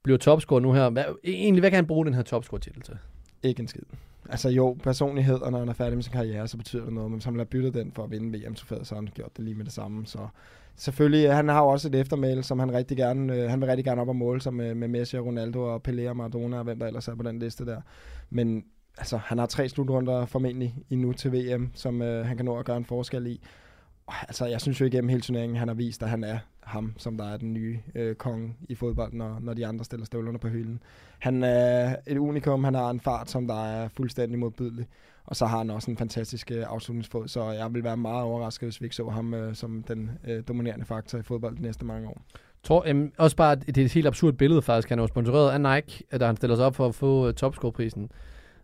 bliver topscorer nu her. Hvad, egentlig, hvad kan han bruge den her topscore-titel til? Ikke en skid. altså jo, personlighed, og når han er færdig med sin karriere, så betyder det noget. Men hvis han have byttet den for at vinde vm så har han gjort det lige med det samme. Så selvfølgelig, han har jo også et eftermæl, som han rigtig gerne, øh, han vil rigtig gerne op og måle sig med, med Messi og Ronaldo og Pelé og Maradona og hvem der ellers er på den liste der. Men altså, han har tre slutrunder formentlig endnu til VM, som øh, han kan nå at gøre en forskel i. Og, altså, jeg synes jo igennem hele turneringen, han har vist, at han er ham, som der er den nye øh, konge i fodbold, når, når de andre stiller støvlerne på hylden. Han er et unikum, han har en fart, som der er fuldstændig modbydelig, og så har han også en fantastisk øh, afslutningsfod, så jeg vil være meget overrasket, hvis vi ikke så ham øh, som den øh, dominerende faktor i fodbold de næste mange år. Tror, øhm, også bare, det er et helt absurd billede faktisk. Han er jo sponsoreret af Nike, da han stiller sig op for at få uh, topscore-prisen.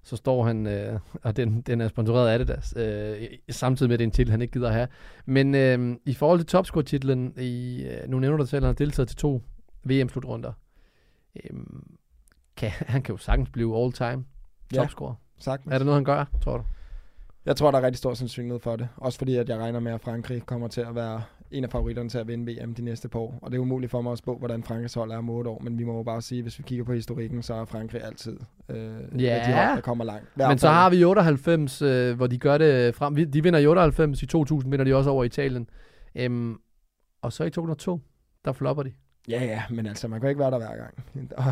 Så står han, øh, og den, den er sponsoreret af Adidas, øh, samtidig med, at det er en titel, han ikke gider at have. Men øh, i forhold til topscore-titlen, i, øh, nu nævner du selv, at han har deltaget til to VM-slutrunder. Øh, kan, han kan jo sagtens blive all-time topscorer. Ja, sagtens. Er det noget, han gør, tror du? Jeg tror, der er rigtig stor sandsynlighed for det. Også fordi, at jeg regner med, at Frankrig kommer til at være en af favoritterne til at vinde VM de næste par år. Og det er umuligt for mig at spå, hvordan Frankrigs hold er om 8 år. Men vi må jo bare sige, at hvis vi kigger på historikken, så er Frankrig altid øh, Ja. de hold, der kommer langt. Hver Men så har vi 98, øh, hvor de gør det frem. De vinder i 98, i 2000 vinder de også over Italien. Øhm, og så i 2002, der flopper de. Ja, ja, men altså, man kan ikke være der hver gang. Og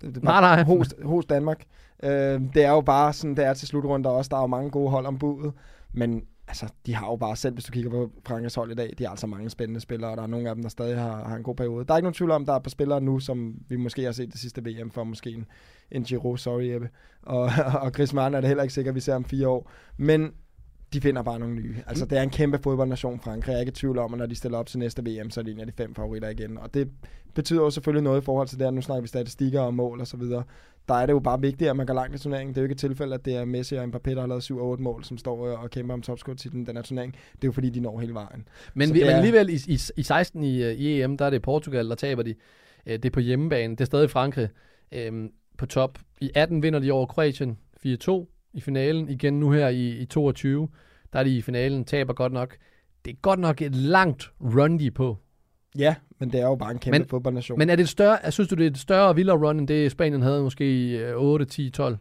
det, det Nej, nej. Hos, hos Danmark. Øh, det er jo bare sådan, det er til slutrunder også. Der er jo mange gode hold om budet. Men altså, de har jo bare selv, hvis du kigger på Frankrigs hold i dag, de har altså mange spændende spillere, og der er nogle af dem, der stadig har, har en god periode. Der er ikke nogen tvivl om, der er på spillere nu, som vi måske har set det sidste VM for, måske en, en Giro, sorry Ebbe, og, og Griezmann er det heller ikke sikkert, vi ser om fire år. Men de finder bare nogle nye. Altså, det er en kæmpe fodboldnation, Frankrig. Jeg er ikke i tvivl om, at når de stiller op til næste VM, så er de en af de fem favoritter igen. Og det betyder jo selvfølgelig noget i forhold til det, at nu snakker vi statistikker og mål og så videre. Der er det jo bare vigtigt, at man går langt i turneringen. Det er jo ikke et tilfælde, at det er Messi og Mbappé, der har lavet 7 og 8 mål, som står og kæmper om topscore-titlen den her turnering. Det er jo fordi, de når hele vejen. Men, Så vi, det men er- alligevel i, i, i 16 i, øh, i EM, der er det Portugal, der taber de. Øh, Det er på hjemmebane. Det er stadig Frankrig øhm, på top. I 18 vinder de over Kroatien 4-2 i finalen. Igen nu her i, i 22, der er de i finalen, taber godt nok. Det er godt nok et langt run, de er på. Ja, men det er jo bare en kæmpe Men- fodboldnation. Men er det et større, synes du, det er et større og vildere run, end det Spanien havde måske i øh, 8, 10, 12?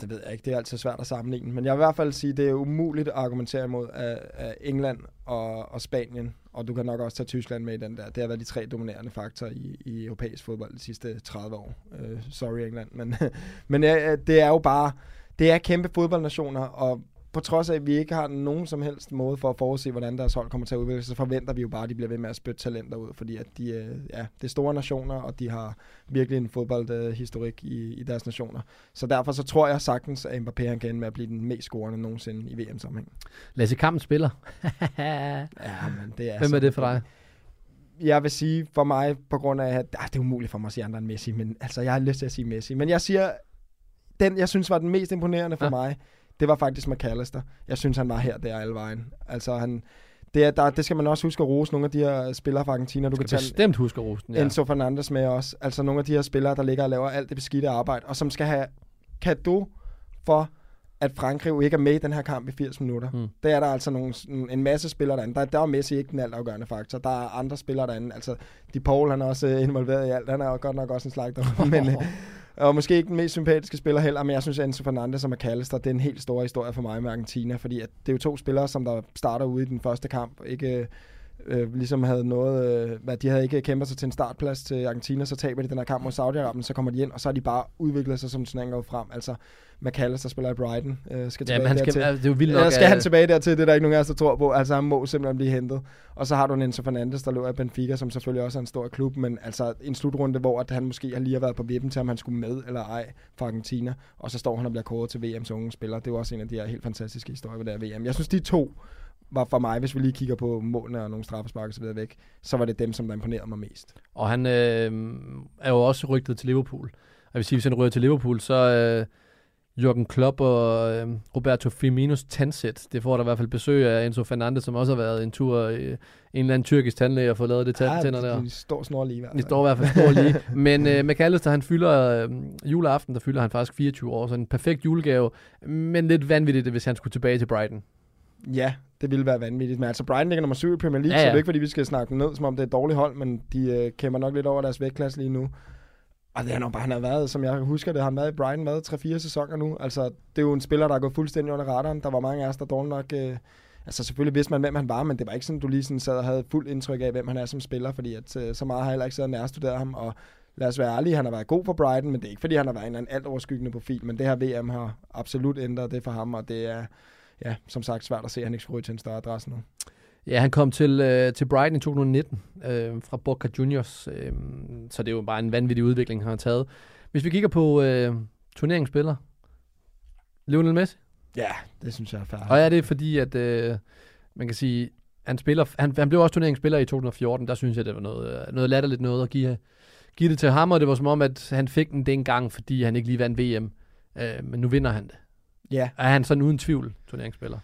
Det ved jeg ikke, det er altid svært at sammenligne. Men jeg vil i hvert fald sige, det er umuligt at argumentere imod af, af England og, og Spanien. Og du kan nok også tage Tyskland med i den der. Det har været de tre dominerende faktorer i, i europæisk fodbold de sidste 30 år. Uh, sorry England. Men, men ja, det er jo bare, det er kæmpe fodboldnationer, og på trods af, at vi ikke har nogen som helst måde for at forudse, hvordan deres hold kommer til at udvikle sig, så forventer vi jo bare, at de bliver ved med at spytte talenter ud, fordi at de, øh, ja, det er store nationer, og de har virkelig en fodboldhistorik i, i deres nationer. Så derfor så tror jeg sagtens, at Mbappé han kan ende med at blive den mest scorende nogensinde i VM-sammenhæng. Lasse Kampen spiller. Ja, men det er Hvem er det for dig? Jeg vil sige for mig, på grund af, at ah, det er umuligt for mig at sige andre end Messi, men altså, jeg har lyst til at sige Messi. Men jeg siger, den jeg synes var den mest imponerende for Ja. ja. mig, det var faktisk McAllister. Jeg synes, han var her der alle vejen. Altså, han, det, er, der, det skal man også huske at rose nogle af de her spillere fra Argentina. Du kan tage bestemt huske at rose den, ja. Enzo Fernandes med også. Altså nogle af de her spillere, der ligger og laver alt det beskidte arbejde, og som skal have kado for, at Frankrig jo ikke er med i den her kamp i 80 minutter. Mm. Mm. Der er der altså nogle, en masse spillere derinde. Der, der er Messi ikke den altafgørende faktor. Der er andre spillere derinde. Altså, De Paul, han er også øh, involveret i alt. Han er jo godt nok også en slagter. men, øh, og måske ikke den mest sympatiske spiller heller, men jeg synes, Enzo Fernandes og McAllister, det er en helt stor historie for mig med Argentina, fordi at det er jo to spillere, som der starter ude i den første kamp, ikke øh, øh, ligesom havde noget, øh, hvad de havde ikke kæmpet sig til en startplads til Argentina, så taber de den her kamp mod Saudi-Arabien, så kommer de ind, og så har de bare udviklet sig, som turneringen går frem. Altså, McAllister spiller i Brighton, øh, skal tilbage Jamen, han skal, altså, det er jo vildt nok. Ja, skal han tilbage dertil, det er der ikke nogen af os, der tror på. Altså, han må simpelthen blive hentet. Og så har du en Enzo Fernandes, der løber i Benfica, som selvfølgelig også er en stor klub, men altså en slutrunde, hvor at han måske har lige har været på vippen til, om han skulle med eller ej for Argentina. Og så står han og bliver kåret til VM's unge spiller. Det er jo også en af de her helt fantastiske historier ved det her VM. Jeg synes, de to var for mig, hvis vi lige kigger på målene og nogle straffespark og så videre væk, så var det dem, som der imponerede mig mest. Og han øh, er jo også rygtet til Liverpool. Og jeg vil sige, hvis han ryger til Liverpool, så øh, Jürgen Klopp og øh, Roberto Firminos tandsæt. Det får der i hvert fald besøg af Enzo Fernandes, som også har været en tur i en eller anden tyrkisk tandlæge og fået lavet det tand, tænder der. de, står snor lige hvert De står i hvert fald stor lige. Men øh, McAllister, han fylder øh, juleaften, der fylder han faktisk 24 år, så en perfekt julegave, men lidt vanvittigt, hvis han skulle tilbage til Brighton. Ja, det ville være vanvittigt. Men altså, Brighton ligger nummer 7 i Premier League, Ja, ja, så det er ikke, fordi vi skal snakke dem ned, som om det er et dårligt hold, men de øh, kæmper nok lidt over deres vægtklasse lige nu. Og det er nok bare, han har været, som jeg husker det, han har været i Brighton været 3-4 sæsoner nu. Altså, det er jo en spiller, der er gået fuldstændig under radaren. Der var mange af os, der dårligt nok... Øh, altså, selvfølgelig vidste man, hvem han var, men det var ikke sådan, du lige sådan sad og havde fuld indtryk af, hvem han er som spiller, fordi at, øh, så meget har jeg heller ikke siddet og nærstuderet ham, og lad os være ærlige, han har været god for Brighton, men det er ikke, fordi han har været en eller anden alt overskyggende profil, men det her VM har absolut ændret det for ham, og det er, ja, som sagt, svært at se, at han ikke skulle ryge til en større adresse nu. Ja, han kom til, øh, til Brighton i 2019 øh, fra Boca Juniors, øh, så det er jo bare en vanvittig udvikling, han har taget. Hvis vi kigger på øh, turneringsspillere, Lionel Messi, Ja, det synes jeg er fair. og er det fordi, at øh, man kan sige, han, spiller, han, han blev også turneringsspiller i 2014, der synes jeg, det var noget, øh, noget latterligt noget at give, give det til ham, og det var som om, at han fik den dengang, fordi han ikke lige vandt VM. Øh, men nu vinder han det. Ja, Er han sådan uden tvivl turneringsspiller?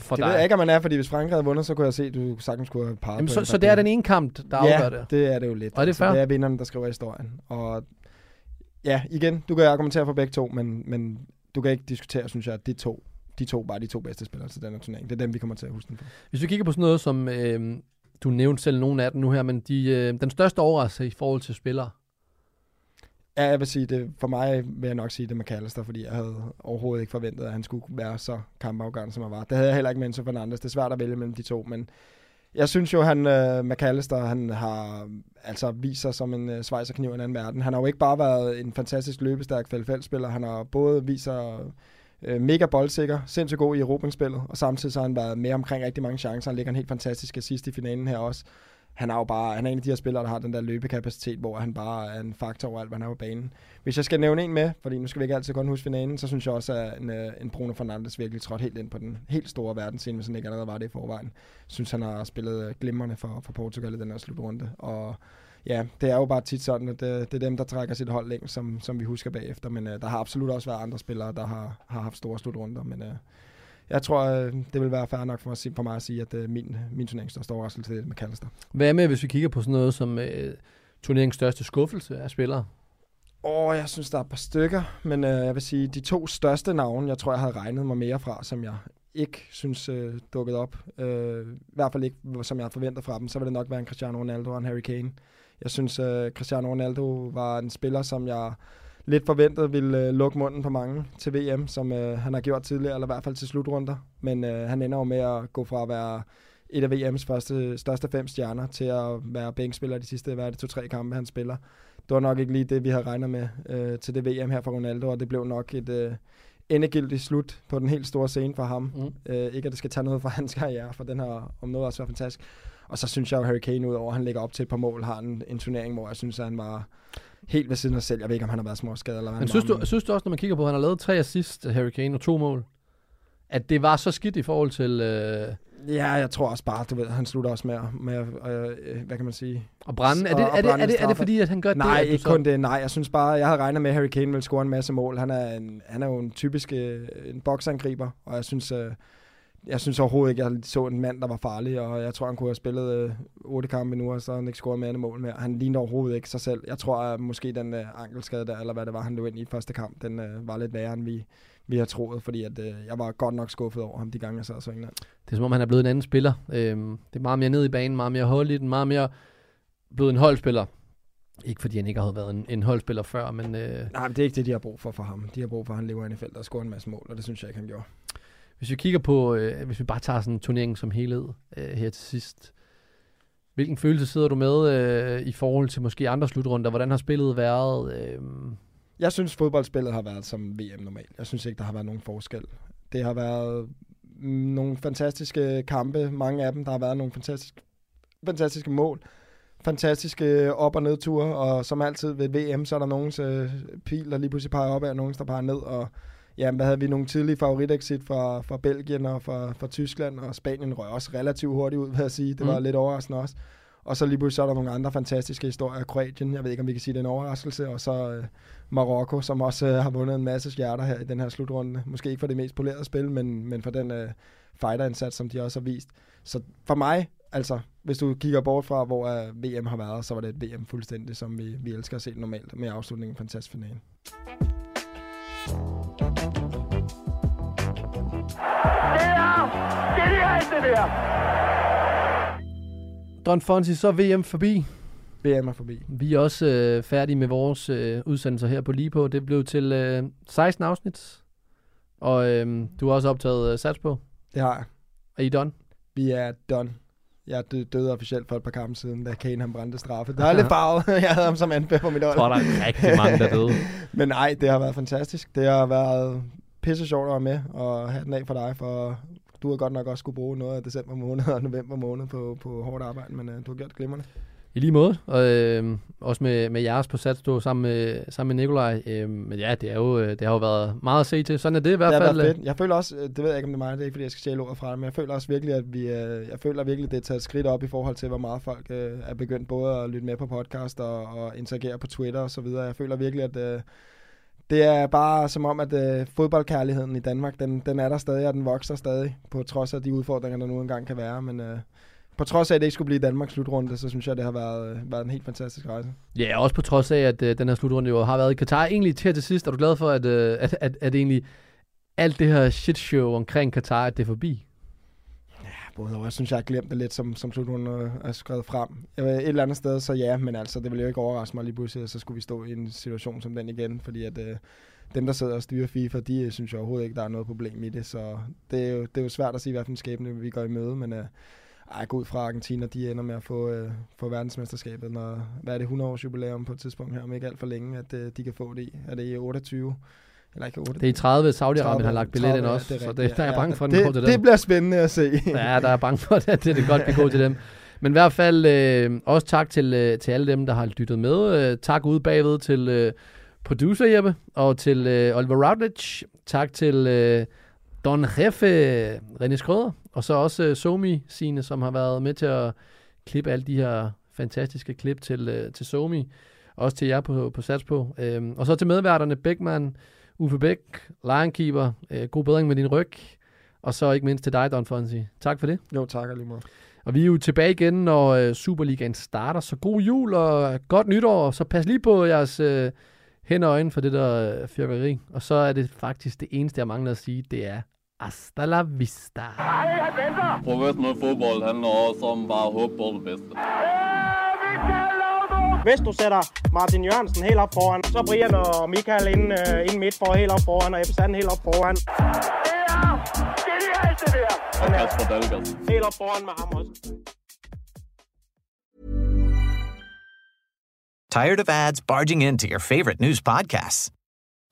For det ved jeg ikke, om man er, fordi hvis Frankrig havde vundet, så kunne jeg se, at du sagtens skulle have parret Jamen, så, så det er den ene kamp, der afgør det. Ja, det er det jo lidt. Og er det Altså? Det er vinderne, der skriver historien. Og ja, igen, du kan argumentere for begge to, men, men du kan ikke diskutere, synes jeg, at de to, de to bare de to bedste spillere til den her turnering. Det er dem, vi kommer til at huske den for. Hvis vi kigger på sådan noget som, øh, du nævnte selv nogle af dem nu her, men de, øh, den største overraskelse i forhold til spillere, Ja, jeg vil sige, det, for mig vil jeg nok sige det med McAllister, fordi jeg havde overhovedet ikke forventet, at han skulle være så kampafgørende, som han var. Det havde jeg heller ikke med Enzo Fernandes. Det er svært at vælge mellem de to, men jeg synes jo, han øh, uh, McAllister, han har altså vist sig som en øh, uh, svejserkniv i en anden verden. Han har jo ikke bare været en fantastisk løbestærk faldfaldspiller, han har både vist sig uh, mega boldsikker, sindssygt god i erobringsspillet, og samtidig så har han været med omkring rigtig mange chancer. Han ligger en helt fantastisk assist i finalen her også han er jo bare, han er en af de her spillere, der har den der løbekapacitet, hvor han bare er en faktor over alt, hvad han er på banen. Hvis jeg skal nævne en med, fordi nu skal vi ikke altid kun huske finalen, så synes jeg også, at en, øh, en Bruno Fernandes virkelig trådt helt ind på den helt store verdensscene, hvis han ikke allerede var det i forvejen. Synes, han har spillet øh, glimrende for, for Portugal i den her slutrunde, og ja, det er jo bare tit sådan, at det, det er dem, der trækker sit hold længst, som, som vi husker bagefter, men uh, der har absolut også været andre spillere, der har, har haft store slutrunder, men uh, jeg tror, øh, det vil være fair nok for mig, at sige- for mig at sige, at øh, min, min turnering største overraskelse det er med McAllister. hvad med, hvis vi kigger på sådan noget som øh, turneringens største skuffelse af spillere? Åh, jeg synes, der er et par stykker, men øh, jeg vil sige, de to største navne, jeg tror, jeg havde regnet mig mere fra, som jeg ikke synes øh, dukkede op. Øh, I hvert fald ikke, som jeg havde forventet fra dem, så vil det nok være en Cristiano Ronaldo og en Harry Kane. Jeg synes, øh, Cristiano Ronaldo var en spiller, som jeg lidt forventet ville øh, lukke munden på mange til VM, som øh, han har gjort tidligere, eller i hvert fald til slutrunder. Men øh, han ender jo med at gå fra at være et af VM's første, største fem stjerner til at være bænkspiller de sidste, hvad er det, to-tre kampe, han spiller det var nok ikke lige det, vi havde regnet med øh, til det VM her for Ronaldo, og det blev nok et øh, endegyldigt slut på den helt store scene for ham. Mm. Øh, ikke at det skal tage noget fra hans karriere, for den har om noget også været fantastisk. Og så synes jeg jo, Harry Kane udover, at han lægger op til et par mål, har en, en turnering, hvor jeg synes, at han var helt ved siden af selv. Jeg ved ikke, om han har været småskadet eller hvad Men synes du, synes du også, når man kigger på, at han har lavet tre assist, Harry Kane, og to mål, at det var så skidt i forhold til øh, Ja, jeg tror også bare, du ved, han slutter også med, med øh, hvad kan man sige? at brænde? Er det, Og- og er, det, er, det, er det fordi, at han gør Nej, det? du ikke så- kun det. Nej, jeg synes bare, jeg havde regnet med, at Harry Kane ville score en masse mål. Han er, en, han er jo en typisk øh, en boksangriber, og jeg synes, øh, jeg synes overhovedet ikke, jeg så en mand, der var farlig, og jeg tror, han kunne have spillet øh, otte kampe nu, og så har han ikke scoret mere end mål mere. Han ligner overhovedet ikke sig selv. Jeg tror, at måske den øh, ankelskade der, eller hvad det var, han løb ind i første kamp, den øh, var lidt værre, end vi, vi har troet, fordi at, øh, jeg var godt nok skuffet over ham de gange, jeg sad og så England. Det er som om, han er blevet en anden spiller. Øhm, det er meget mere ned i banen, meget mere hold i den, meget mere blevet en holdspiller. Ikke fordi han ikke har været en, en holdspiller før, men øh, Nej, men det er ikke det, de har brug for for ham. De har brug for, at han lever i feltet og scorer en masse mål, og det synes jeg ikke, han gjorde hvis vi kigger på, øh, hvis vi bare tager sådan en turnering som helhed øh, her til sidst. Hvilken følelse sidder du med øh, i forhold til måske andre slutrunder? Hvordan har spillet været? Øh, Jeg synes, fodboldspillet har været som VM normalt. Jeg synes ikke, der har været nogen forskel. Det har været mm, nogle fantastiske kampe, mange af dem. Der har været nogle fantastiske, fantastiske mål, fantastiske op- og nedture, og som altid ved VM, så er der nogens øh, pil, der lige pludselig peger op og nogens, der peger ned, og ja, hvad havde vi nogle tidlige favoritexit fra, fra Belgien og fra, fra Tyskland, og Spanien røg også relativt hurtigt ud, vil jeg sige. Det var Mm. lidt overraskende også. Og så lige pludselig så er der nogle andre fantastiske historier. Kroatien, jeg ved ikke, om vi kan sige, det er en overraskelse. Og så øh, Marokko, som også øh, har vundet en masse hjerter her i den her slutrunde. Måske ikke for det mest polerede spil, men, men for den øh, fighterindsats, som de også har vist. Så for mig, altså, hvis du kigger bort fra, hvor øh, VM har været, så var det et VM fuldstændig, som vi, vi elsker at se normalt, med afslutningen af en fantastisk finale. Don Fonsi, så er VM forbi. VM er forbi. Vi er også øh, færdige med vores øh, udsendelser her på lige på. Det blev til øh, 16 afsnit. Og øh, du har også optaget øh, sats på. Det har jeg. Er I done? Vi er done. Jeg dø- døde officielt for et par kampe siden, da Kane han brændte straffe. Der er lidt farvet. jeg havde ham som anfører på mit hold. Jeg tror, der er rigtig mange, der døde. Men nej, det har været fantastisk. Det har været pisse sjovt at være med, og have den af for dig, for du har godt nok også skulle bruge noget af december måned og november måned på, på hårdt arbejde, men uh, du har gjort glimrende. I lige måde. Og øh, også med, med jeres på sats stå sammen med, sammen med Nikolaj. Øh, men ja, det, er jo, øh, det har jo været meget at se til. Sådan er det i hvert det fald. Øh. fedt. Jeg føler også, øh, det ved jeg ikke om det er mig, det er ikke fordi jeg skal stjæle ordet fra dig, men jeg føler også virkelig, at vi, øh, jeg føler virkelig, det er taget et skridt op i forhold til, hvor meget folk øh, er begyndt både at lytte med på podcast og, og interagere på Twitter og så videre. Jeg føler virkelig, at øh, det er bare som om, at øh, fodboldkærligheden i Danmark, den, den er der stadig, og den vokser stadig, på trods af de udfordringer, der nu engang kan være. Men øh, på trods af, at det ikke skulle blive Danmarks slutrunde, så synes jeg, det har været, øh, været en helt fantastisk rejse. Ja, også på trods af, at øh, den her slutrunde jo har været i Katar. Egentlig til til sidst, er du glad for, at, øh, at, at, at egentlig alt det her shitshow omkring Katar, at det er forbi? Både og jeg synes, jeg har glemt det lidt, som, som slutrunden er skrevet frem. Et eller andet sted, så ja, men altså, det ville jo ikke overraske mig lige pludselig, at så skulle vi stå i en situation som den igen, fordi at øh, dem, der sidder og styrer FIFA, de øh, synes jo overhovedet ikke, der er noget problem i det, så det er jo, det er jo svært at sige, hvilken skæbne vi går i møde, men øh, ej, gå ud fra Argentina, de ender med at få, øh, få verdensmesterskabet, når, hvad er det, 100 års jubilæum på et tidspunkt her, om ikke alt for længe, at øh, de kan få det i. Er det i 28? Eller ikke 8? Det er i 30, Saudi-Arabien har lagt billet 30, ind ja, også, det er så det, der er jeg ja. bange for, at den det, går til dem. Det bliver spændende at se. Ja, der er bange for, at det, det godt kan gå til dem. Men i hvert fald øh, også tak til, øh, til alle dem, der har lyttet med. Øh, tak ude bagved til øh, producer Jeppe og til øh, Oliver Routledge. Tak til øh, Don Jefe, René Skrøder, og så også øh, Somi Sine, som har været med til at klippe alle de her fantastiske klip til, øh, til Somi. Også til jer på, på Sats på. Øh, og så til medværterne Beckmann, Uffe Bæk, Lionkeeper. Øh, god bedring med din ryg. Og så ikke mindst til dig, Don Fonsi. Tak for det. Jo, tak lige måde. Og vi er jo tilbage igen, når øh, Superligaen starter. Så god jul og godt nytår. Så pas lige på jeres øh, hænder og øjne for det der øh, fyrværkeri. Og så er det faktisk det eneste, jeg mangler at sige, det er hasta la vista. Professionel fodbold handler også om bare at håbe på det bedste. Hvis du sætter Martin Jørgensen helt op foran, så Brian og Michael ind, uh, ind midt for helt op foran, og Ebbe Sand helt op foran. Og Kasper Dahlgaard. Helt op foran med ham også. Tired of ads barging into your favorite news podcasts?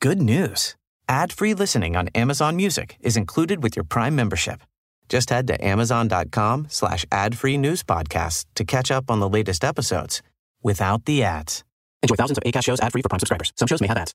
Good news. Ad-free listening on Amazon Music is included with your Prime membership. Just head to amazon.com slash ad-free news podcasts to catch up on the latest episodes without the ads. Enjoy thousands of ACAST shows ad-free for Prime subscribers. Some shows may have ads.